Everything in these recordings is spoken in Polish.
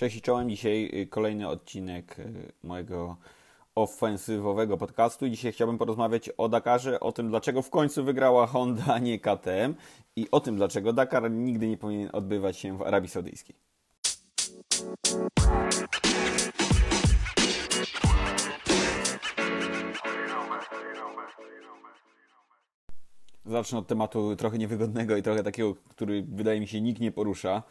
Cześć i czołem. Dzisiaj y, kolejny odcinek y, mojego ofensywowego podcastu. Dzisiaj chciałbym porozmawiać o Dakarze, o tym dlaczego w końcu wygrała Honda, a nie KTM i o tym dlaczego Dakar nigdy nie powinien odbywać się w Arabii Saudyjskiej. Zacznę od tematu trochę niewygodnego i trochę takiego, który wydaje mi się nikt nie porusza.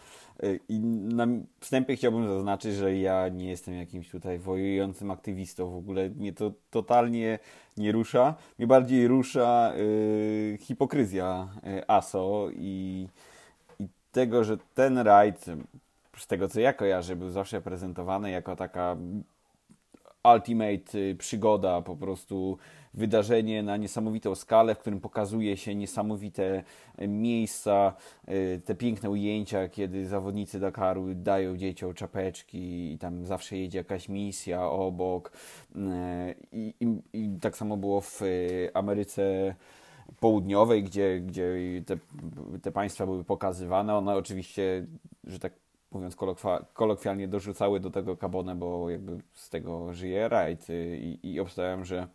I na wstępie chciałbym zaznaczyć, że ja nie jestem jakimś tutaj wojującym aktywistą. W ogóle mnie to totalnie nie rusza. Mnie bardziej rusza yy, hipokryzja yy, ASO i, i tego, że ten rajd, z tego co ja kojarzę, był zawsze prezentowany jako taka ultimate y, przygoda, po prostu wydarzenie na niesamowitą skalę, w którym pokazuje się niesamowite y, miejsca, y, te piękne ujęcia, kiedy zawodnicy Dakaru dają dzieciom czapeczki i tam zawsze jedzie jakaś misja obok. I, i, i tak samo było w Ameryce Południowej, gdzie, gdzie te, te państwa były pokazywane. One oczywiście, że tak mówiąc kolokwialnie, dorzucały do tego kabonę, bo jakby z tego żyje rajd i, i obstawiam, że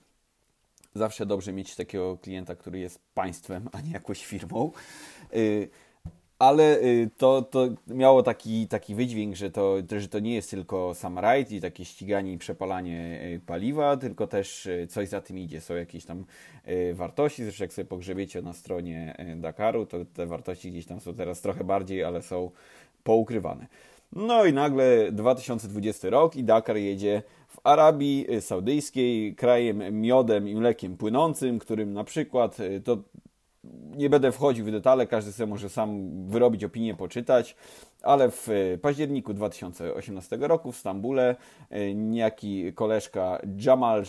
zawsze dobrze mieć takiego klienta, który jest państwem, a nie jakąś firmą. Y, ale y, to, to miało taki, taki wydźwięk, że to, że to nie jest tylko sam rajd i takie ściganie i przepalanie y, paliwa, tylko też coś za tym idzie. Są jakieś tam wartości, zresztą jak sobie pogrzebiecie na stronie Dakaru, to te wartości gdzieś tam są teraz trochę bardziej, ale są poukrywane. No i nagle 2020 rok i Dakar jedzie w Arabii Saudyjskiej, krajem miodem i mlekiem płynącym, którym na przykład y, to nie będę wchodził w detale, każdy sobie może sam wyrobić opinię, poczytać, ale w y, październiku 2018 roku w Stambule y, niejaki koleżka Jamal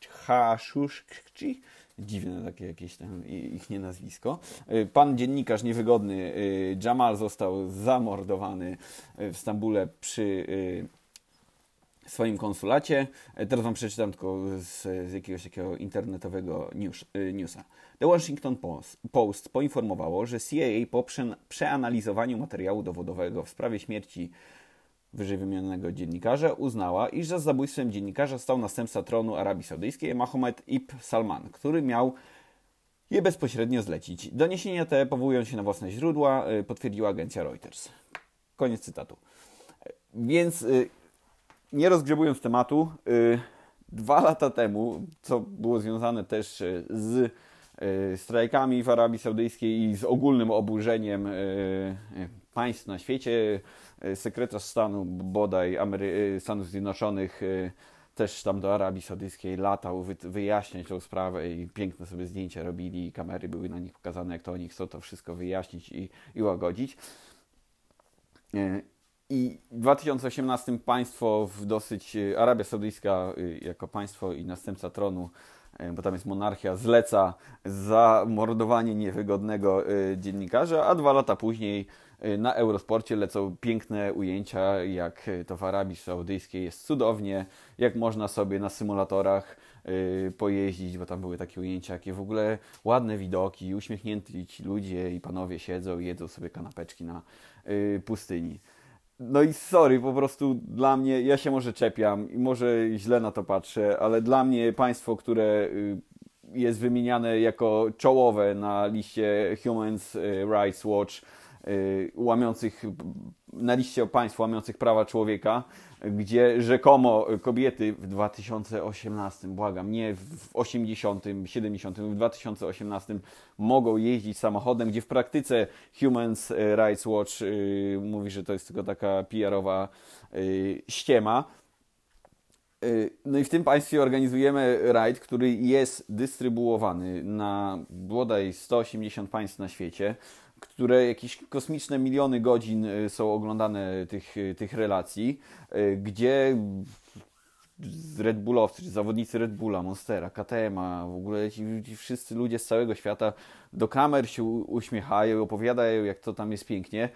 Khashoggi dziwne takie jakieś tam ich nie nazwisko. Y, pan dziennikarz niewygodny y, Jamal został zamordowany y, w Stambule przy swoim konsulacie. Teraz wam przeczytam tylko z, z jakiegoś takiego internetowego news, newsa. The Washington Post, Post poinformowało, że CIA po przeanalizowaniu materiału dowodowego w sprawie śmierci wyżej wymienionego dziennikarza uznała, iż za zabójstwem dziennikarza stał następca tronu Arabii Saudyjskiej Mohammed Ibn Salman, który miał je bezpośrednio zlecić. Doniesienia te, powołując się na własne źródła, y, potwierdziła agencja Reuters. Koniec cytatu. Więc y, nie rozgrzebując tematu, y, dwa lata temu, co było związane też z strajkami w Arabii Saudyjskiej i z ogólnym oburzeniem państw na świecie, sekretarz stanu bodaj Amery e, Stanów Zjednoczonych e, też tam do Arabii Saudyjskiej latał wyjaśniać tą sprawę i piękne sobie zdjęcia robili, kamery były na nich pokazane, jak to oni chcą to wszystko wyjaśnić i, i łagodzić. I w 2018 państwo w dosyć, Arabia Saudyjska jako państwo i następca tronu, bo tam jest monarchia, zleca zamordowanie niewygodnego dziennikarza, a dwa lata później Y, na Eurosporcie lecą piękne ujęcia, jak to w Arabii Saudyjskiej jest cudownie, jak można sobie na symulatorach pojeździć, bo tam były takie ujęcia, jakie w ogóle ładne widoki, uśmiechnięci ci ludzie i panowie siedzą i jedzą sobie kanapeczki na pustyni. No i sorry, po prostu dla mnie, ja się może czepiam i może źle na to patrzę, ale dla mnie państwo, które jest wymieniane jako czołowe na liście Human Rights Watch, Y, łamiących na liście państw łamiących prawa człowieka, gdzie rzekomo kobiety w 2018, błagam, nie w 80, 70, w 2018 mogą jeździć samochodem, gdzie w praktyce Human Rights Watch yy, mówi, że to jest tylko taka PR-owa yy, ściema. Y, no i w tym państwie organizujemy rajd, który jest dystrybuowany na bodaj 180 państw na świecie które jakieś kosmiczne miliony godzin y, są oglądane tych, y, tych relacji, y, gdzie Red Bullowcy, czy zawodnicy Red Bulla, Monstera, KTM-a, w ogóle ci, ci, wszyscy ludzie z całego świata do kamer się uśmiechają, opowiadają, jak to tam jest pięknie.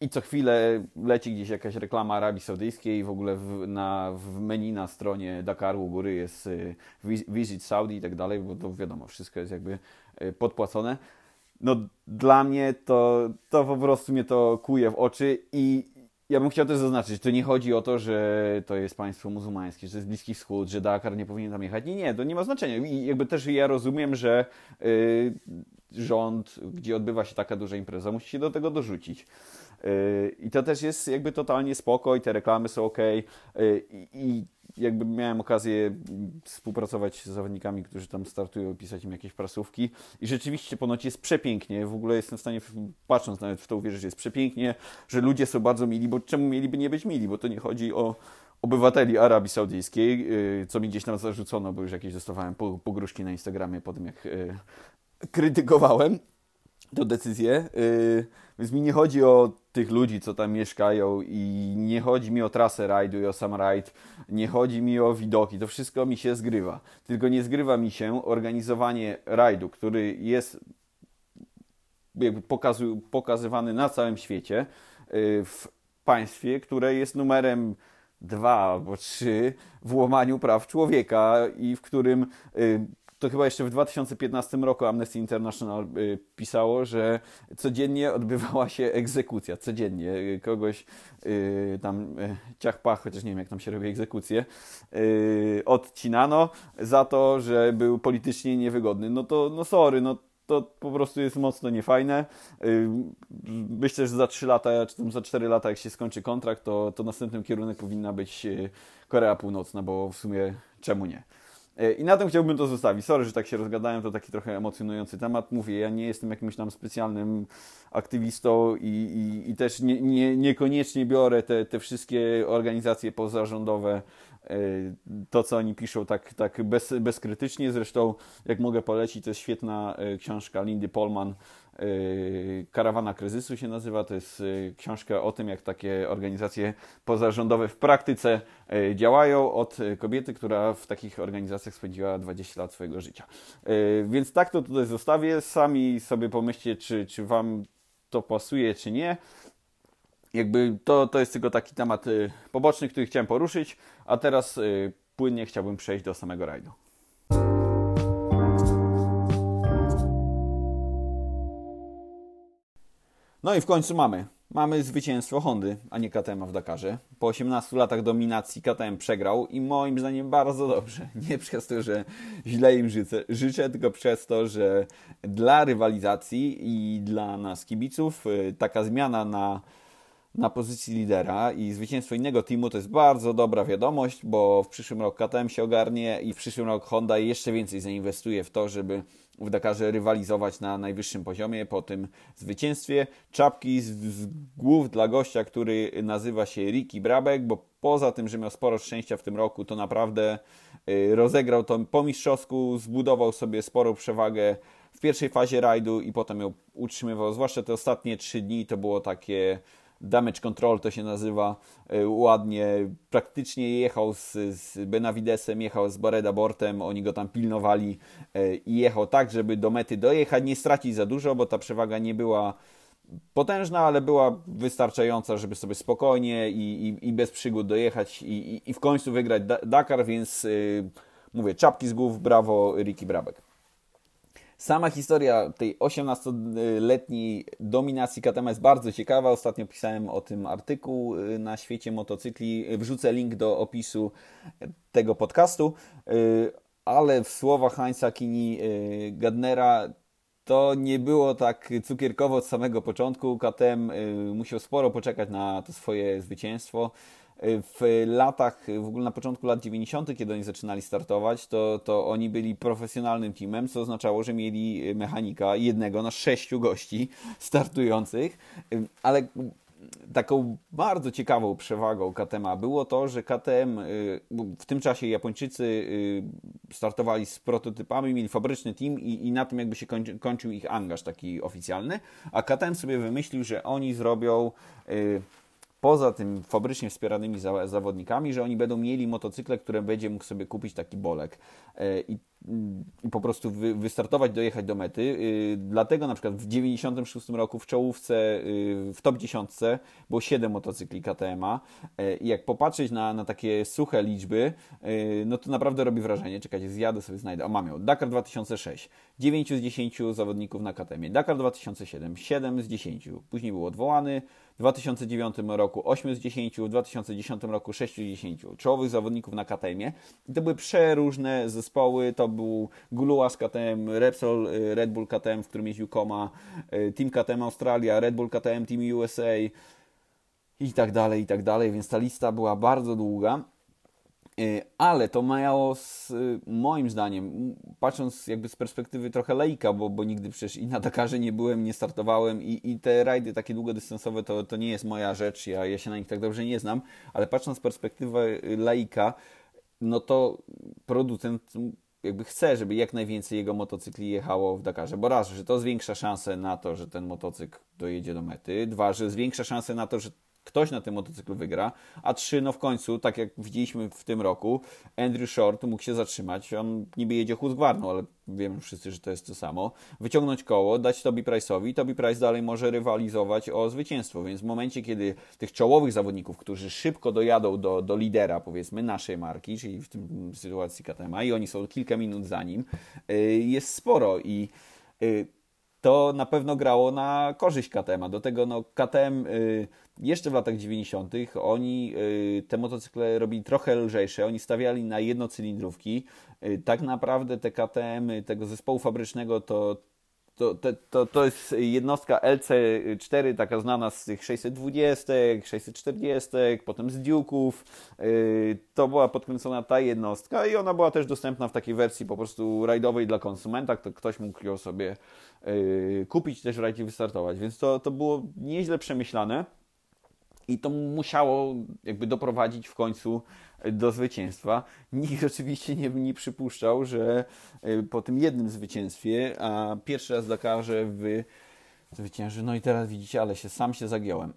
I co chwilę leci gdzieś jakaś reklama Arabii Saudyjskiej, w ogóle w, na, w menu na stronie Dakaru u góry jest Visit Saudi i tak dalej, bo to wiadomo, wszystko jest jakby podpłacone no dla mnie to, to po prostu mnie to kuje w oczy i ja bym chciał też zaznaczyć, to nie chodzi o to, że to jest państwo muzułmańskie, że to jest Bliski Wschód, że Dakar nie powinien tam jechać. Nie, nie, to nie ma znaczenia. I jakby też ja rozumiem, że y, rząd, gdzie odbywa się taka duża impreza, musi się do tego dorzucić. Y, I to też jest jakby totalnie spoko i te reklamy są ok. I jakby miałem okazję współpracować z zawodnikami, którzy tam startują, pisać im jakieś prasówki. I rzeczywiście ponoć jest przepięknie, w ogóle jestem w stanie, patrząc nawet w to uwierzyć, że jest przepięknie, że ludzie są bardzo mili, bo czemu mieliby nie być mili, bo to nie chodzi o obywateli Arabii Saudyjskiej, y, co mi gdzieś tam zarzucono, bo już jakieś dostawałem pogróżki na Instagramie po tym, jak y, krytykowałem tę decyzję. Y, więc mi nie chodzi o tych ludzi, co tam mieszkają i nie chodzi mi o trasę rajdu i o sam rajd, nie chodzi mi o widoki, to wszystko mi się zgrywa. Tylko nie zgrywa mi się organizowanie rajdu, który jest jakby pokazu, pokazywany na całym świecie y, w państwie, które jest numerem dwa albo trzy w łamaniu praw człowieka i w którym y, to chyba jeszcze w 2015 roku Amnesty International y, pisało, że codziennie odbywała się egzekucja. Codziennie kogoś y, tam y, ciach pach, chociaż nie wiem jak tam się robi egzekucję, odcinano za to, że był politycznie niewygodny. No to, no sorry, no to po prostu jest mocno niefajne. Myślę, że za 3 lata, czy tam za 4 lata, jak się skończy kontrakt, to, to następnym kierunek powinna być Korea Północna, bo w sumie czemu nie? E, I na tym chciałbym to zostawić. Sorry, że tak się rozgadałem, to taki trochę emocjonujący temat. Mówię, ja nie jestem jakimś tam specjalnym aktywistą i, i, i też nie, nie, niekoniecznie biorę te, te wszystkie organizacje pozarządowe, to co oni piszą tak, tak bez, bezkrytycznie. Zresztą, jak mogę polecić, to jest świetna e, książka Lindy Polman Yy, Karawana Kryzysu się nazywa. To jest książka o tym, jak takie organizacje pozarządowe w praktyce działają od kobiety, która w takich organizacjach spędziła 20 lat swojego życia. Więc tak to tutaj zostawię. Sami sobie pomyślcie, czy, czy Wam to pasuje, czy nie. Jakby to, to jest tylko taki temat poboczny, który chciałem poruszyć, a teraz płynnie chciałbym przejść do samego rajdu. No i w końcu mamy. Mamy zwycięstwo Hondy, a nie KTM w Dakarze. Po 18 latach dominacji KTM przegrał i moim zdaniem bardzo dobrze. Nie przez to, że źle im życzę, życzę tylko przez to, że dla rywalizacji i dla nas kibiców y, taka zmiana na, na pozycji lidera i zwycięstwo innego teamu to jest bardzo dobra wiadomość, bo w przyszłym roku KTM się ogarnie i w przyszłym roku Honda jeszcze więcej zainwestuje w to, żeby w Dakarze rywalizować na najwyższym poziomie po tym zwycięstwie. Czapki z, z głów dla gościa, który nazywa się Ricky Brabek, bo poza tym, że miał sporo szczęścia w tym roku, to naprawdę y, rozegrał to po mistrzowsku, zbudował sobie sporą przewagę w pierwszej fazie rajdu i potem ją utrzymywał. Zwłaszcza te ostatnie trzy dni to było takie damage control to się nazywa e, ładnie. Praktycznie jechał z, z Benavidesem, jechał z Boreda Bortem, oni go tam pilnowali e, i jechał tak, żeby do mety dojechać, nie stracić za dużo, bo ta przewaga nie była potężna, ale była wystarczająca, żeby sobie spokojnie i, i, i bez przygód dojechać i, i, w końcu wygrać Dakar, więc yy, mówię, czapki z głów, brawo Ricky Brabek. Sama historia tej 18-letniej dominacji KTM jest bardzo ciekawa. Ostatnio pisałem o tym artykuł y, na świecie motocykli. Wrzucę link do opisu tego podcastu. Y, ale w słowach Heinza Kini y, Gadnera to nie było tak cukierkowo od samego początku. KTM musiał sporo poczekać na to swoje zwycięstwo w latach, w ogóle na początku lat 90., kiedy oni zaczynali startować, to, to oni byli profesjonalnym teamem, co oznaczało, że mieli mechanika jednego na sześciu gości startujących, ale taką bardzo ciekawą przewagą KTM było to, że KTM w tym czasie Japończycy y, startowali z prototypami, mieli fabryczny team i, i na tym jakby się kończy, kończył ich angaż taki oficjalny, a KTM sobie wymyślił, że oni zrobią y, poza tym fabrycznie wspieranymi zawodnikami, że oni będą mieli motocykle, które będzie mógł sobie kupić taki bolek e, i, i po prostu wy, wystartować, dojechać do mety. E, dlatego na przykład w 96 roku w czołówce, e, w top 10 było 7 motocykli KTM-a i jak popatrzeć na, na takie suche liczby, no to naprawdę robi wrażenie. Czekajcie, zjadę sobie, znajdę. O, mam ją. Dakar 2006. 9 z 10 zawodników na KTM. Dakar 2007. 7 z 10. Później był odwołany w 2009 roku 8 z 10, w 2010 roku 6 z 10 czołowych zawodników na KTM-ie. I to były przeróżne zespoły, to był Guluas KTM, Repsol y, Red Bull KTM, w którym jeździł Koma, y, Team KTM Australia, Red Bull KTM Team USA i tak dalej, i tak dalej, więc ta lista była bardzo długa. Y, ale to miało z, moim zdaniem, patrząc jakby z perspektywy trochę lejka, bo, bo nigdy przecież i na Dakarze nie byłem, nie startowałem i, i te rajdy takie długodystansowe to, to nie jest moja rzecz, ja, ja się na nich tak dobrze nie znam, ale patrząc z perspektywy lejka, no to producent jakby chce, żeby jak najwięcej jego motocykli jechało w Dakarze, bo raz, że to zwiększa szanse na to, że ten motocykl dojedzie do mety, dwa, że zwiększa szanse na to, że ktoś na tym motocyklu wygra, a trzy, no w końcu, tak jak widzieliśmy w tym roku, Andrew Short mógł się zatrzymać, on niby jedzie Husqvarną, ale wiemy wszyscy, że to jest to samo, wyciągnąć koło, dać Toby Price'owi, Toby Price dalej może rywalizować o zwycięstwo, więc w momencie, kiedy tych czołowych zawodników, którzy szybko dojadą do, do lidera, powiedzmy, naszej marki, czyli w tym sytuacji KTM, i oni są kilka minut za nim, y, jest sporo i y, to na pewno grało na korzyść KTM. Do tego no, KTM y, jeszcze w latach 90. oni y, te motocykle robili trochę lżejsze, oni stawiali na jednocylindrówki. Y, tak naprawdę te KTM tego zespołu fabrycznego to to, to, to jest jednostka LC4, taka znana z tych 620, 640, potem z Duke'ów. To była podkręcona ta jednostka i ona była też dostępna w takiej wersji po prostu rajdowej dla konsumenta. To ktoś mógł ją sobie kupić też w rajdzie wystartować. Więc to, to było nieźle przemyślane. I to musiało jakby doprowadzić w końcu do zwycięstwa. Nikt oczywiście nie, nie przypuszczał, że e, po tym jednym zwycięstwie, a pierwszy raz Dakarze w zwycięży, no i teraz widzicie, ale się sam się zagiąłem.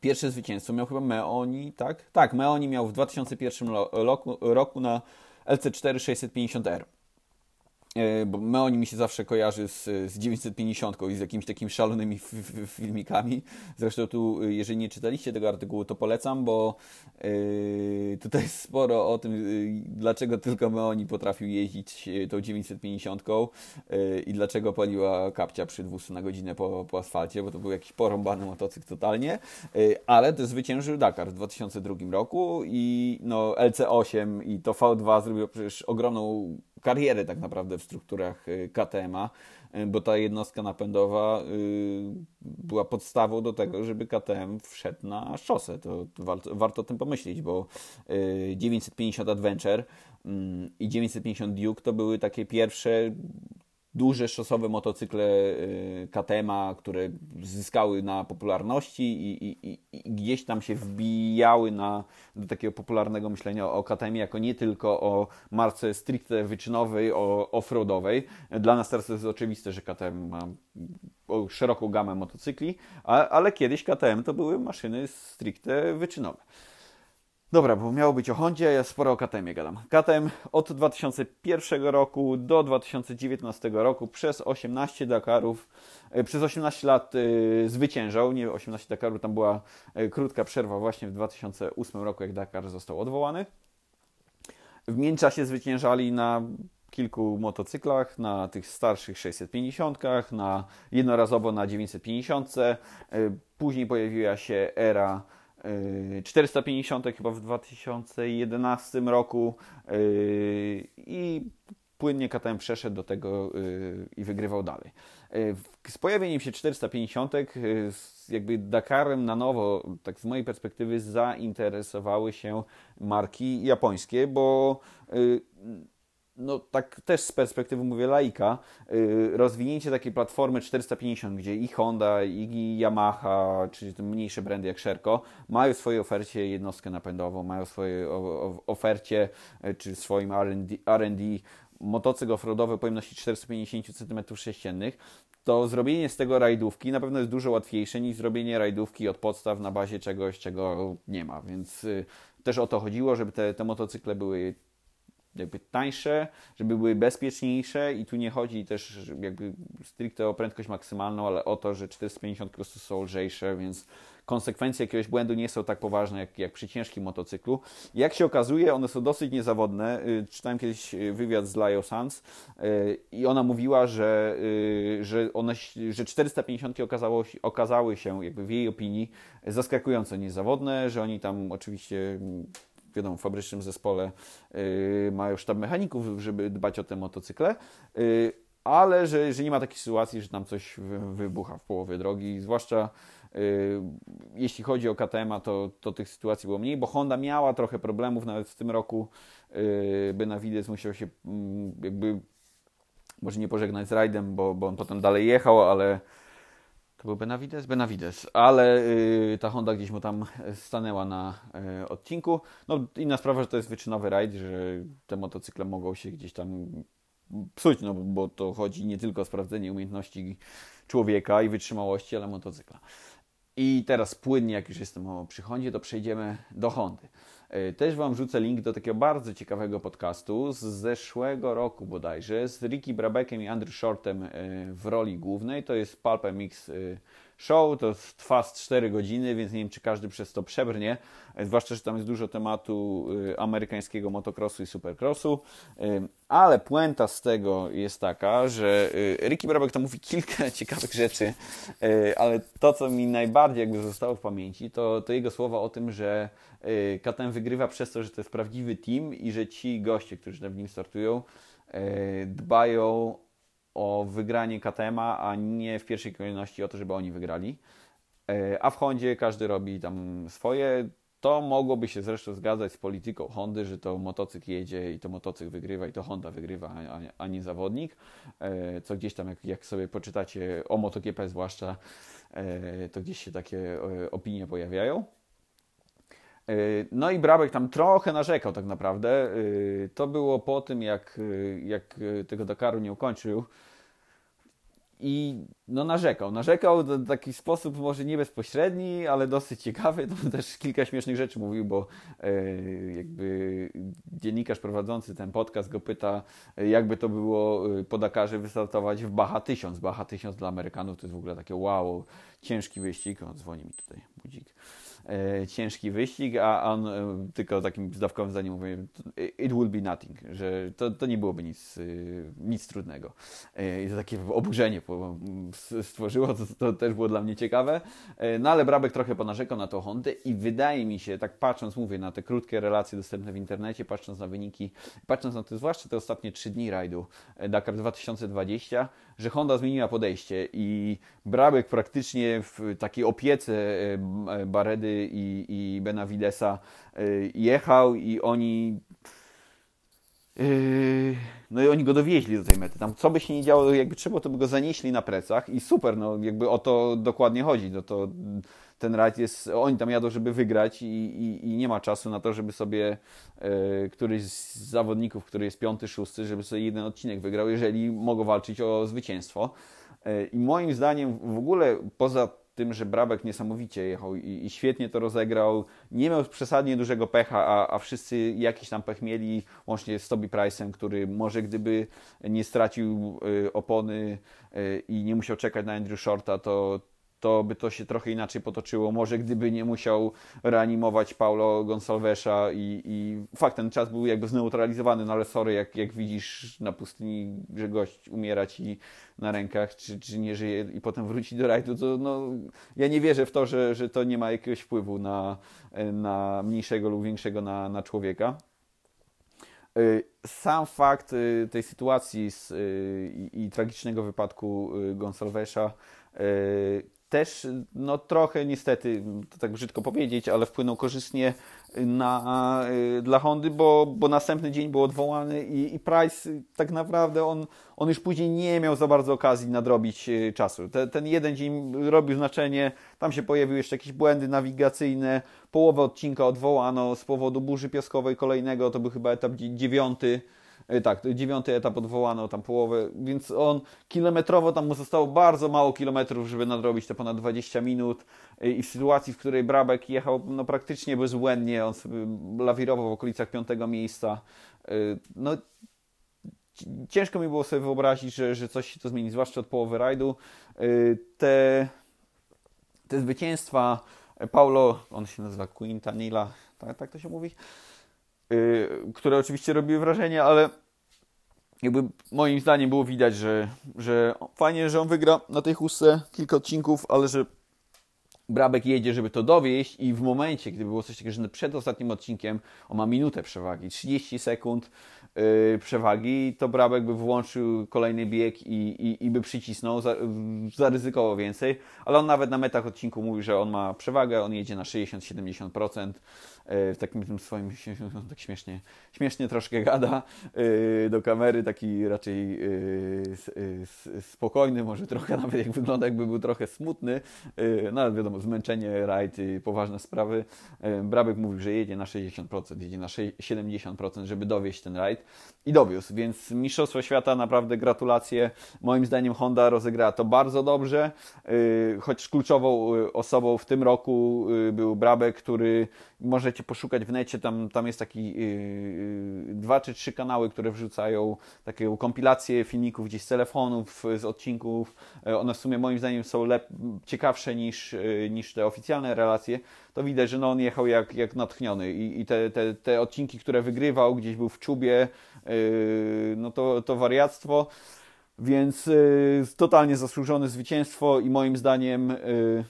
Pierwsze zwycięstwo miał chyba Meoni, tak? Tak, Meoni miał w 2001 roku, roku na LC4 650R. E, bo Meoni mi się zawsze kojarzy z, z 950 i z jakimiś takimi szalonymi filmikami. Zresztą tu, e, jeżeli nie czytaliście tego artykułu, to polecam, bo yy, tutaj jest sporo o tym, yy, dlaczego tylko Meoni potrafił jeździć tą 950 yy, i dlaczego paliła kapcia przy 200 na godzinę po, po asfalcie, bo to był jakiś porąbany motocykl totalnie, ale to zwyciężył Dakar w 2002 roku i no, LC8 i to V2 zrobiło przecież ogromną karierę tak naprawdę w strukturach y, KTM-a, y, bo ta jednostka napędowa y, była podstawą do tego, żeby KTM wszedł na szosę. To warto, warto o tym pomyśleć, bo 950 Adventure mm, i 950 Duke to były takie pierwsze duże szosowe motocykle y, KTM-a, które zyskały na popularności i, i, i, gdzieś tam się wbijały na, do takiego popularnego myślenia o KTM jako nie tylko o marce stricte wyczynowej, o offroadowej. Dla nas teraz jest oczywiste, że KTM ma szeroką gamę motocykli, ale kiedyś KTM to były maszyny stricte wyczynowe. Dobra, bo miało być o Hondzie, ja sporo o KTM gadam. KTM od 2001 roku do 2019 roku przez 18 Dakarów, e, przez 18 lat y, zwyciężał, nie 18 Dakarów, tam była y, krótka przerwa właśnie w 2008 roku, jak Dakar został odwołany. W międzyczasie zwyciężali na kilku motocyklach, na tych starszych 650, na jednorazowo na 950. Później pojawiła się era 450 yy, chyba w 2011 roku yy, i płynnie KTM przeszedł do tego yy, i wygrywał dalej. Z pojawieniem się 450 jakby Dakarem na nowo, tak z mojej perspektywy, zainteresowały się marki japońskie, bo no tak też z perspektywy mówię laika, yy, rozwinięcie takiej platformy 450, gdzie i Honda, i Yamaha, czy te mniejsze brandy jak Sherco, mają w swojej ofercie jednostkę napędową, mają w swojej ofercie, yy, czy swoim R&D motocykl offroadowy o pojemności 450 cm3, to zrobienie z tego rajdówki na pewno jest dużo łatwiejsze niż zrobienie rajdówki od podstaw na bazie czegoś, czego nie ma, więc yy, też o to chodziło, żeby te, te motocykle były jakby tańsze, żeby były bezpieczniejsze i tu nie chodzi też jakby stricte o prędkość maksymalną, ale o to, że 450 po są lżejsze, więc konsekwencje jakiegoś błędu nie są tak poważne jak, jak przy ciężkim motocyklu. Jak się okazuje, one są dosyć niezawodne. Y, czytałem kiedyś y, wywiad z Lio Sanz y, i ona mówiła, że, że, one, że 450 okazało, okazały się, jakby w jej opinii, zaskakująco niezawodne, że oni tam oczywiście wiadomo, w fabrycznym zespole mają sztab mechaników, żeby dbać o te motocykle, ale że, nie ma takiej sytuacji, że tam coś wybucha w połowie drogi, zwłaszcza Y, jeśli chodzi o KTM, to, to tych sytuacji było mniej, bo Honda miała trochę problemów, nawet w tym roku y, Benavides musiał się mm, jakby może nie pożegnać z rajdem, bo, bo on potem dalej jechał, ale to był Benavides? Benavides, ale y, ta Honda gdzieś mu tam stanęła na odcinku. No inna sprawa, że to jest wyczynowy rajd, że te motocykle mogą się gdzieś tam psuć, no bo to chodzi nie tylko o sprawdzenie umiejętności człowieka i wytrzymałości, ale motocykla. I teraz płynnie, jak już jestem o przychodzie, to przejdziemy do Hondy. E, też Wam rzucę link do takiego bardzo ciekawego podcastu z zeszłego roku bodajże, z Ricky Brabekiem i Andrew Shortem e, w roli głównej. To jest Pulp Mix e, show, to trwa z 4 godziny, więc nie wiem, czy każdy przez to przebrnie, e, zwłaszcza, że tam jest dużo tematu e, amerykańskiego motocrossu i supercrossu, e, ale puenta z tego jest taka, że Ricky Brabek tam mówi kilka ciekawych rzeczy, ale to, co mi najbardziej jakby zostało w pamięci, to, to jego słowa o tym, że KTM wygrywa przez to, że to jest prawdziwy team i że ci goście, którzy w nim startują, dbają o wygranie KTM-a, a nie w pierwszej kolejności o to, żeby oni wygrali. E, a w Hondzie każdy robi tam swoje. To mogłoby się zresztą zgadzać z polityką Hondy, że to motocykl jedzie i to motocykl wygrywa i to Honda wygrywa, a, nie zawodnik. E, co gdzieś tam, jak, jak sobie poczytacie o MotoGP zwłaszcza, e, to gdzieś się takie opinie pojawiają. No i Brabek tam trochę narzekał tak naprawdę. To było po tym, jak, jak tego Dakaru nie ukończył. I no narzekał. Narzekał w taki sposób może nie bezpośredni, ale dosyć ciekawy. To też kilka śmiesznych rzeczy mówił, bo e, jakby dziennikarz prowadzący ten podcast go pyta, jakby to było e, po Dakarze wystartować w Baha 1000. Baha 1000 dla Amerykanów to jest w ogóle takie wow, ciężki wyścig. O, dzwoni mi tutaj budzik. E, ciężki wyścig, a on e, tylko takim zdawkowym zdaniem mówi it will be nothing, że to, to nie byłoby nic, e, nic trudnego. I to takie oburzenie stworzyło, to, to też było dla mnie ciekawe. No ale Brabek trochę ponarzekał na tą Hondę i wydaje mi się, tak patrząc, mówię, na te krótkie relacje dostępne w internecie, patrząc na wyniki, patrząc na te, zwłaszcza te ostatnie trzy dni rajdu Dakar 2020, że Honda zmieniła podejście i Brabek praktycznie w takiej opiece Baredy i, i Benavidesa y, jechał i oni y, no i oni go dowieźli do tej mety. Tam co by się nie działo, jakby trzeba, to by go zanieśli na plecach i super, no jakby o to dokładnie chodzi. No to ten rajd jest, oni tam jadą, żeby wygrać i, i, i nie ma czasu na to, żeby sobie e, któryś z zawodników, który jest piąty, szósty, żeby sobie jeden odcinek wygrał, jeżeli mogą walczyć o zwycięstwo. E, I moim zdaniem w ogóle poza tym, że Brabek niesamowicie jechał i, i, świetnie to rozegrał. Nie miał przesadnie dużego pecha, a, a wszyscy jakiś tam pech mieli, łącznie z Toby Price'em, który może gdyby nie stracił y, opony y, i nie musiał czekać na Andrew Shorta, to, to by to się trochę inaczej potoczyło. Może gdyby nie musiał reanimować Paulo Gonsalvesa i, i fakt, ten czas był jakby zneutralizowany, no ale sorry, jak, jak widzisz na pustyni, że gość umiera ci na rękach, czy, czy nie żyje i potem wróci do rajdu, to no, ja nie wierzę w to, że, że to nie ma jakiegoś wpływu na, na mniejszego lub większego na, na człowieka. Y, sam fakt y, tej sytuacji z, y, i, i tragicznego wypadku Gonsalvesa też no, trochę niestety, to tak brzydko powiedzieć, ale wpłynął korzystnie na, y, dla Hondy, bo, bo następny dzień był odwołany i, i Price tak naprawdę on, on już później nie miał za bardzo okazji nadrobić y, czasu. Te, ten jeden dzień robił znaczenie, tam się pojawiły jeszcze jakieś błędy nawigacyjne, połowę odcinka odwołano z powodu burzy piaskowej kolejnego, to był chyba etap dziewiąty, tak, dziewiąty etap odwołano tam połowę, więc on kilometrowo tam mu zostało bardzo mało kilometrów, żeby nadrobić te ponad 20 minut. E, i w sytuacji, w której Brabek jechał no, praktycznie bezbłędnie, on sobie lawirował w okolicach piątego miejsca, e, no ciężko mi było sobie wyobrazić, że, że coś się to zmieni, zwłaszcza od połowy rajdu. Te, te zwycięstwa Paulo, on się nazywa Quintanilla, tak, tak to się mówi, które oczywiście robiły wrażenie, ale jakby moim zdaniem było widać, że, że fajnie, że on wygra na tej chustce kilka odcinków, ale że Brabek jedzie, żeby to dowieść i w momencie, gdy było coś takiego, że przed ostatnim odcinkiem on ma minutę przewagi, 30 sekund yy, przewagi, to Brabek by włączył kolejny bieg i, i, i by przycisnął, za, zaryzykował więcej, ale on nawet na metach odcinku mówi, że on ma przewagę, on jedzie na 60-70%, w takim tym swoim, tak śmiesznie, śmiesznie troszkę gada y, do kamery, taki raczej y, y, spokojny, może trochę nawet jak wygląda, jakby był trochę smutny, no ale wiadomo, zmęczenie, rajd, poważne sprawy. Brabek mówił, że jedzie na 60%, jedzie na 70%, żeby dowieść ten rajd i dowiózł, więc Mistrzostwo Świata naprawdę gratulacje. Moim zdaniem Honda rozegrała to bardzo dobrze, choć kluczową osobą w tym roku był Brabek, który możecie poszukać w necie, tam, tam jest taki yy, dwa czy trzy kanały, które wrzucają takie kompilacje filmików gdzieś z telefonów, z odcinków. E, one w sumie moim zdaniem są ciekawsze niż, yy, niż te oficjalne relacje. To widać, że no on jechał jak, jak natchniony i, i te, te, te odcinki, które wygrywał, gdzieś był w czubie, yy, no to, to wariactwo. Więc yy, totalnie zasłużone zwycięstwo i moim zdaniem yy,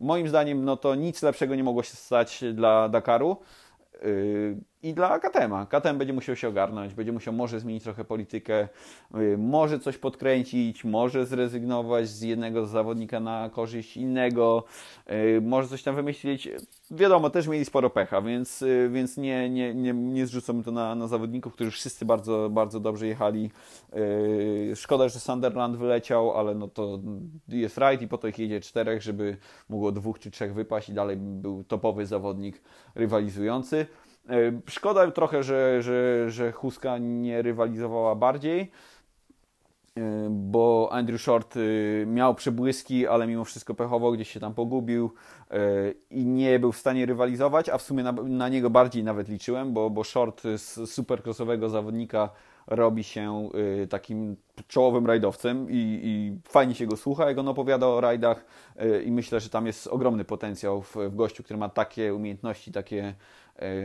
moim zdaniem no to nic lepszego nie mogło się stać dla Dakaru. Yy, i dla KTM-a. KTM będzie musiał się ogarnąć, będzie musiał może zmienić trochę politykę, y, może coś podkręcić, może zrezygnować z jednego zawodnika na korzyść innego, y, może coś tam wymyślić. Wiadomo, też mieli sporo pecha, więc, y, więc nie, nie, nie, nie to na, na zawodników, którzy wszyscy bardzo, bardzo dobrze jechali. Szkoda, że Sunderland wyleciał, ale no to jest rajd i po to ich jedzie czterech, żeby mogło dwóch czy trzech wypaść i dalej był topowy zawodnik rywalizujący. E, szkoda trochę, że, że, że Huska nie rywalizowała bardziej, e, bo Andrew Short e, miał przebłyski, ale mimo wszystko pechowo gdzieś się tam pogubił i nie był w stanie rywalizować, a w sumie na, na niego bardziej nawet liczyłem, bo, bo Short z supercrossowego zawodnika robi się takim czołowym rajdowcem i, i, fajnie się go słucha, jak on opowiada o rajdach i myślę, że tam jest ogromny potencjał w, w gościu, który ma takie umiejętności, takie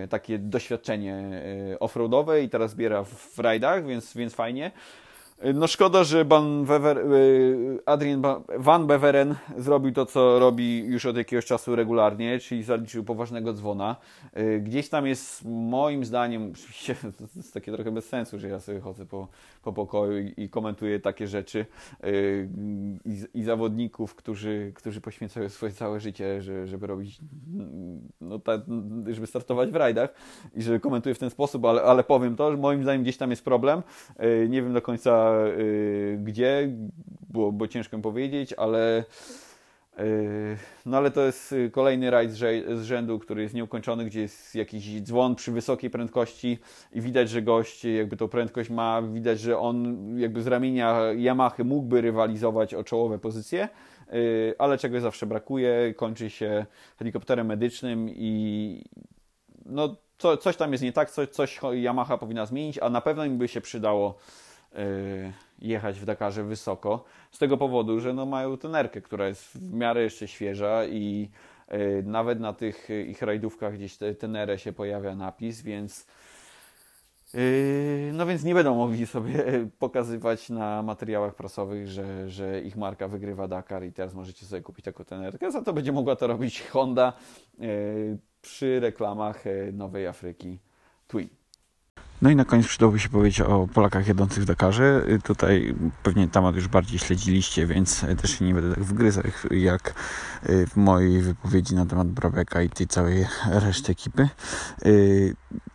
takie doświadczenie e, offroadowe i teraz zbiera w rajdach, więc, więc fajnie. No szkoda, że Van, Wever, y, Adrian Van Beveren zrobił to, co robi już od jakiegoś czasu regularnie, czyli zaliczył poważnego dzwona. Y, gdzieś tam jest moim zdaniem, oczywiście to jest takie trochę bez sensu, że ja sobie chodzę po, po pokoju i, i komentuję takie rzeczy y, i, i, zawodników, którzy, którzy poświęcają swoje całe życie, że, żeby robić, no ta, żeby startować w rajdach i że komentuję w ten sposób, ale, ale powiem to, że moim zdaniem gdzieś tam jest problem. Nie wiem do końca Y, gdzie, bo, bo ciężko powiedzieć, ale y, no ale to jest kolejny rajd z rzędu, który jest nieukończony, gdzie jest jakiś dzwon przy wysokiej prędkości i widać, że gość jakby tą prędkość ma, widać, że on jakby z ramienia Yamahy mógłby rywalizować o czołowe pozycje, y, ale czegoś zawsze brakuje, kończy się helikopterem medycznym i no co, coś tam jest nie tak, coś, coś Yamaha powinna zmienić, a na pewno im by się przydało jechać w Dakarze wysoko, z tego powodu, że no mają tenerkę, która jest w miarę jeszcze świeża i y, nawet na tych ich rajdówkach gdzieś te, tenerę się pojawia napis, więc y, no więc nie będą mogli sobie pokazywać na materiałach prasowych, że, że ich marka wygrywa Dakar i teraz możecie sobie kupić taką tenerkę. Za to będzie mogła to robić Honda przy reklamach Nowej Afryki Twin. No i na koniec przydałoby się powiedzieć o Polakach jadących w Dakarze. Tutaj pewnie temat już bardziej śledziliście, więc też się nie będę tak wgryzał jak w mojej wypowiedzi na temat Brabeka i tej całej reszty ekipy.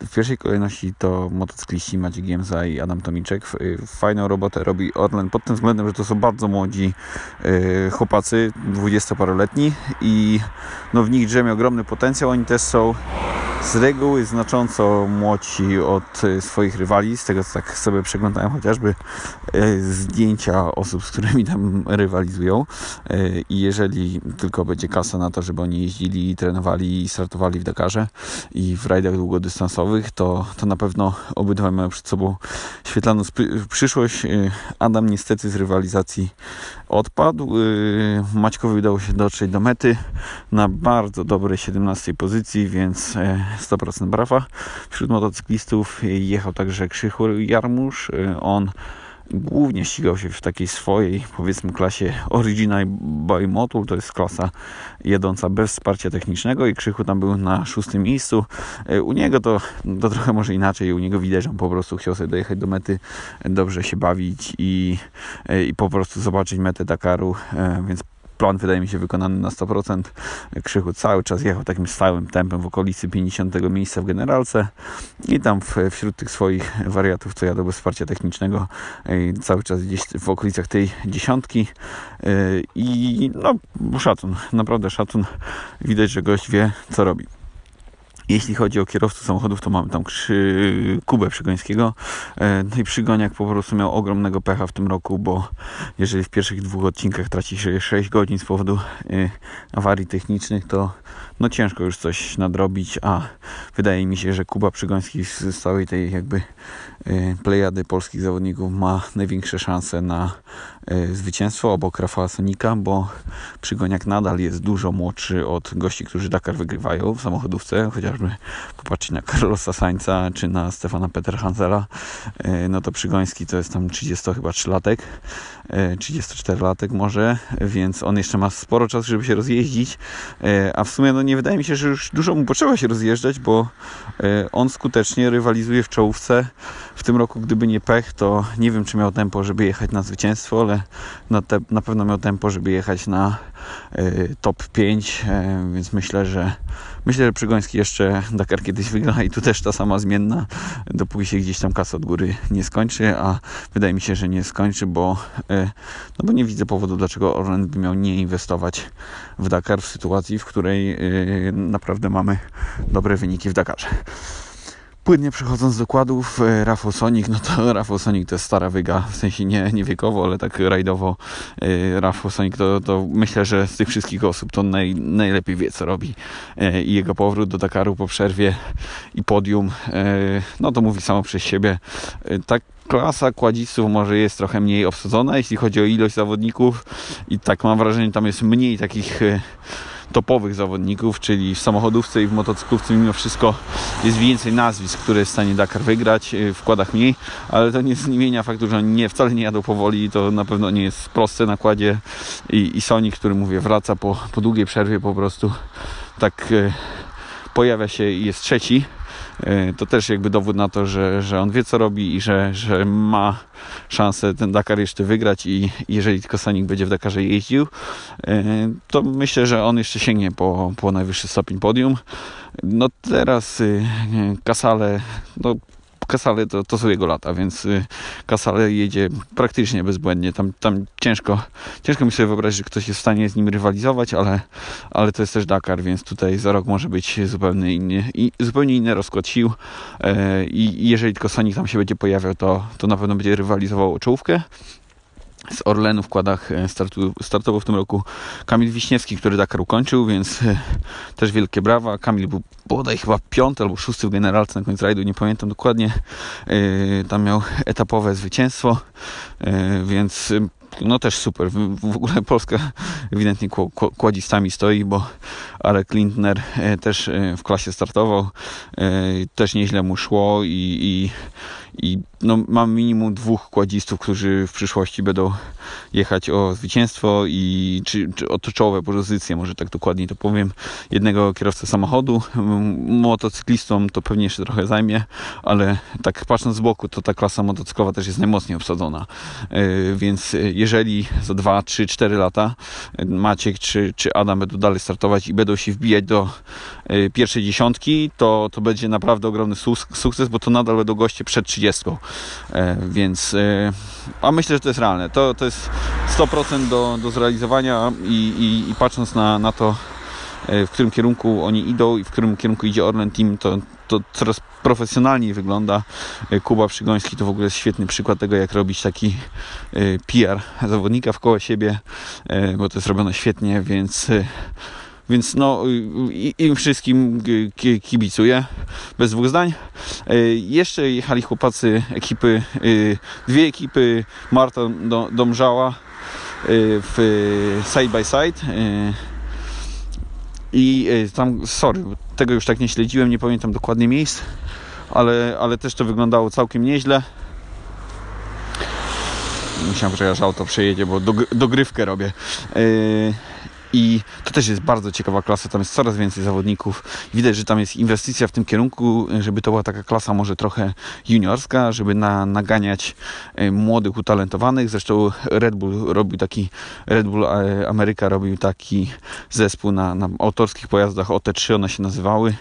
W pierwszej kolejności to motocykliści Maciej Giemza i Adam Tomiczek. Fajną robotę robi Orlen pod tym względem, że to są bardzo młodzi chłopacy, dwudziestoparoletni i no w nich drzemie ogromny potencjał. Oni też są z reguły znacząco młodsi od swoich rywali. Z tego co tak sobie przeglądałem chociażby zdjęcia osób, z którymi tam rywalizują. I jeżeli tylko będzie kasa na to, żeby oni jeździli, trenowali i startowali w Dakarze i w rajdach długodystansowych, to, to na pewno obydwaj mają przed sobą świetlaną przyszłość. Adam niestety z rywalizacji odpadł. Y, Maćkowi udało się dotrzeć do mety na bardzo dobrej 17 pozycji, więc 100% e, brawa. Wśród motocyklistów jechał także Krzychu Jarmusz. On głównie ścigał się w takiej swojej, powiedzmy, klasie Original by Motul, to jest klasa jadąca bez wsparcia technicznego i Krzychu tam był na szóstym miejscu. U niego to, to trochę może inaczej, u niego widać, że on po prostu chciał sobie dojechać do mety, dobrze się bawić i, i po prostu zobaczyć metę Dakaru, e, więc plan wydaje mi się wykonany na 100%. Krzychu cały czas jechał takim stałym tempem w okolicy 50 miejsca w generalce i tam w, wśród tych swoich wariatów, co jadą bez wsparcia technicznego, cały czas gdzieś w okolicach tej dziesiątki i no szacun, naprawdę szacun. Widać, że gość wie, co robi. Jeśli chodzi o kierowców samochodów, to mamy tam Krzy... Kubę Przygońskiego. E, no i Przygoniak po prostu miał ogromnego pecha w tym roku, bo jeżeli w pierwszych dwóch odcinkach traci się 6 godzin z powodu e, awarii technicznych, to no ciężko już coś nadrobić, a wydaje mi się, że Kuba Przygoński z całej tej jakby e, plejady polskich zawodników ma największe szanse na zwycięstwo obok Rafała Sonika, bo Przygoniak nadal jest dużo młodszy od gości, którzy Dakar wygrywają w samochodówce, chociaż chociażby popatrzeć na Carlosa Sainza czy na Stefana Peterhansela, e, no to Przygoński to jest tam 30 chyba 3 latek, 34 latek może, więc on jeszcze ma sporo czasu, żeby się rozjeździć, e, a w sumie no nie wydaje mi się, że już dużo mu potrzeba się rozjeżdżać, bo e, on skutecznie rywalizuje w czołówce. W tym roku, gdyby nie pech, to nie wiem, czy miał tempo, żeby jechać na zwycięstwo, ale na, te, na pewno miał tempo, żeby jechać na top 5, więc myślę, że myślę, że Przygoński jeszcze Dakar kiedyś wygra i tu też ta sama zmienna, dopóki się gdzieś tam kasa od góry nie skończy, a wydaje mi się, że nie skończy, bo, e, no bo nie widzę powodu, dlaczego Orlen by miał nie inwestować w Dakar w sytuacji, w której e, naprawdę mamy dobre wyniki w Dakarze. Płynnie przechodząc do kładów, e, Rafał Sonik, no to Rafał Sonik to jest stara wyga, w sensie nie, nie wiekowo, ale tak rajdowo. E, Rafał Sonik to, to myślę, że z tych wszystkich osób to naj, najlepiej wie, co robi. E, I jego powrót do Dakaru po przerwie i podium, no to mówi samo przez siebie. Tak klasa kładziców może jest trochę mniej obsadzona, jeśli chodzi o ilość zawodników i tak mam wrażenie, tam jest mniej takich topowych zawodników, czyli w samochodówce i w motocyklówce mimo wszystko jest więcej nazwisk, które jest w stanie Dakar wygrać, y, w kładach mniej, ale to nie zmienia faktu, że oni nie, wcale nie jadą powoli, to na pewno nie jest proste na kładzie i, i Sonic, który mówię wraca po, po długiej przerwie po prostu tak y, pojawia się i jest trzeci. E, to też jakby dowód na to, że, że on wie co robi i że, że ma szansę ten Dakar jeszcze wygrać i jeżeli tylko Sanik będzie w Dakarze jeździł, e, to myślę, że on jeszcze sięgnie po, po najwyższy stopień podium. No teraz Kasale, y, no Kasale to, to są jego lata, więc y, Kasale jedzie praktycznie bezbłędnie. Tam, tam ciężko, ciężko mi sobie wyobrazić, że ktoś jest w stanie z nim rywalizować, ale, ale to jest też Dakar, więc tutaj za rok może być zupełnie inny, i, zupełnie inny rozkład sił. E, I jeżeli tylko Sonic tam się będzie pojawiał, to, to na pewno będzie rywalizował o czołówkę z Orlenu w kładach e, startu, startował w tym roku Kamil Wiśniewski, który Dakar ukończył, więc e, też wielkie brawa. Kamil był bodaj chyba piąty albo szósty w generalce na końcu rajdu, nie pamiętam dokładnie. E, tam miał etapowe zwycięstwo, więc no też super. W ogóle Polska ewidentnie kładzistami stoi, bo Arek Lindner też w klasie startował. Też nieźle mu szło i, i i no, mam minimum dwóch kładzistów, którzy w przyszłości będą jechać o zwycięstwo i czy, czy o czołowe pozycje, może tak dokładniej to powiem. Jednego kierowcę samochodu, motocyklistą to pewnie jeszcze trochę zajmie, ale tak patrząc z boku, to ta klasa motocyklowa też jest najmocniej obsadzona. E, więc jeżeli za 2, 3, 4 lata Maciek czy, czy Adam będą dalej startować i będą się wbijać do e, pierwszej dziesiątki, to, to będzie naprawdę ogromny sukces, bo to nadal będą goście przed 30 30. E, więc, e, a myślę, że to jest realne. To, to jest 100% do, do zrealizowania i, i, i patrząc na, na to, w którym kierunku oni idą i w którym kierunku idzie Orlen Team, to, to coraz profesjonalniej wygląda. Kuba Przygoński to w ogóle jest świetny przykład tego, jak robić taki PR zawodnika w koło siebie, bo to jest robione świetnie, więc więc no, im wszystkim kibicuję, bez dwóch zdań. E, jeszcze jechali chłopacy ekipy, e, dwie ekipy Marta Domżała e, w side by side. I tam, sorry, tego już tak nie śledziłem, nie pamiętam dokładnie miejsc, ale, ale też to wyglądało całkiem nieźle. Musiałem, że aż auto przejedzie, bo dogrywkę robię. I to też jest bardzo ciekawa klasa, tam jest coraz więcej zawodników. Widać, że tam jest inwestycja w tym kierunku, żeby to była taka klasa może trochę juniorska, żeby na, naganiać e, młodych, utalentowanych. Zresztą Red Bull robił taki, Red Bull e, Ameryka robił taki zespół na, na autorskich pojazdach, OT3 one się nazywały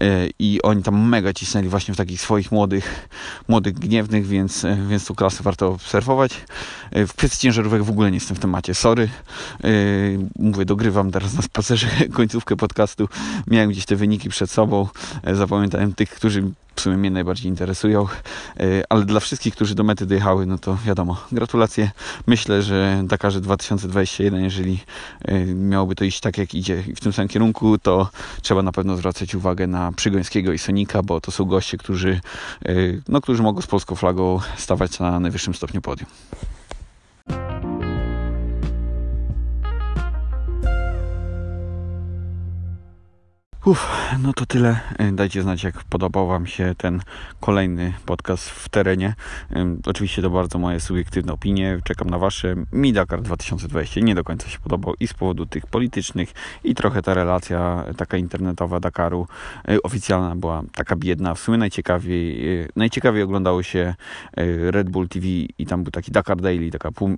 e, i oni tam mega cisnęli właśnie w takich swoich młodych, młodych gniewnych, więc, więc tą klasę warto obserwować. W kwestii ciężarówek w ogóle nie jestem w temacie, sorry. Mówię do dogrywam teraz na spacerze końcówkę podcastu. Miałem gdzieś te wyniki przed sobą. E, zapamiętałem tych, którzy w sumie mnie najbardziej interesują, e, ale dla wszystkich, którzy do mety dojechały, no to wiadomo, gratulacje. Myślę, że Dakarze 2021, jeżeli e, miałoby to iść tak, jak idzie w tym samym kierunku, to trzeba na pewno zwracać uwagę na Przygońskiego i Sonika, bo to są goście, którzy, no, którzy mogą z polską flagą stawać na najwyższym stopniu podium. No to tyle. E, dajcie znać, jak podobał Wam się ten kolejny podcast w terenie. Oczywiście to bardzo moje subiektywne opinie. Czekam na Wasze. Mi Dakar 2020 nie do końca się podobał i z powodu tych politycznych i trochę ta relacja taka internetowa Dakaru e, oficjalna była taka biedna. W sumie najciekawiej, e, najciekawiej oglądało się Red Bull TV i tam był taki Dakar Daily, taka pół,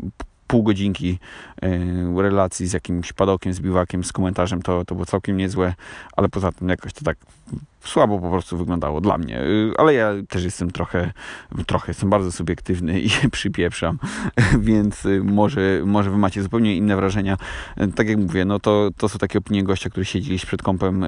pół godzinki e, relacji z jakimś padokiem, z biwakiem, z komentarzem, to, to było całkiem niezłe, ale poza tym jakoś to tak słabo po prostu wyglądało dla mnie. E, ale ja też jestem trochę, trochę jestem bardzo subiektywny i przypieprzam, więc e, może, może wy macie zupełnie inne wrażenia. Tak jak mówię, no to, to są takie opinie gościa, który siedzi przed kąpem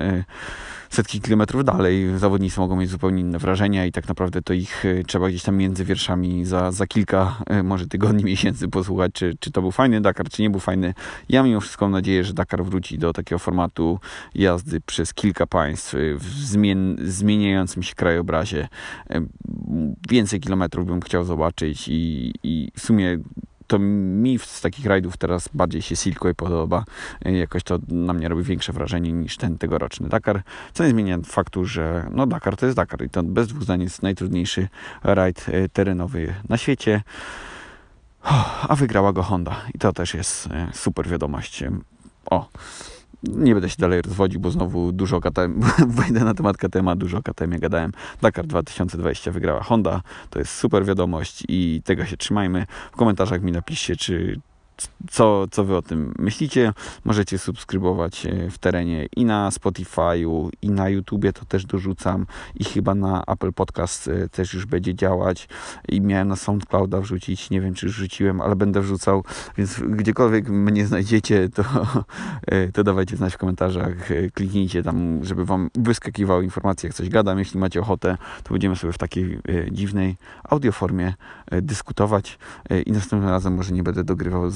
setki kilometrów dalej. Zawodnicy mogą mieć zupełnie inne wrażenia i tak naprawdę to ich e, trzeba gdzieś tam między wierszami za, za kilka e, może tygodni, miesięcy posłuchać, czy, czy to był fajny Dakar, czy nie był fajny. Ja mimo wszystko mam nadzieję, że Dakar wróci do takiego formatu jazdy przez kilka państw e, w zmien, zmieniającym się krajobrazie. Więcej kilometrów bym chciał zobaczyć i, i w sumie to mi z takich rajdów teraz bardziej się Silkway podoba. Jakoś to na mnie robi większe wrażenie niż ten tegoroczny Dakar. Co nie zmienia faktu, że no Dakar to jest Dakar i to bez dwóch zdań jest najtrudniejszy rajd e, terenowy na świecie. A wygrała go Honda i to też jest e, super wiadomość. O, nie będę się dalej rozwodził, bo znowu dużo KTM, wejdę na temat KTM, dużo o KTM gadałem. Dakar 2020 wygrała Honda, to jest super wiadomość i tego się trzymajmy. W komentarzach mi napiszcie, czy, co, co wy o tym myślicie. Możecie subskrybować e, w terenie i na Spotify'u, i na YouTubie, to też dorzucam, i chyba na Apple Podcast e, też już będzie działać. I miałem na SoundClouda wrzucić, nie wiem czy już wrzuciłem, ale będę wrzucał, więc gdziekolwiek mnie znajdziecie, to, e, to dawajcie znać w komentarzach, kliknijcie tam, żeby wam wyskakiwały informacje, jak coś gadam. Jeśli macie ochotę, to będziemy sobie w takiej dziwnej audioformie dyskutować i następnym razem może nie będę dogrywał z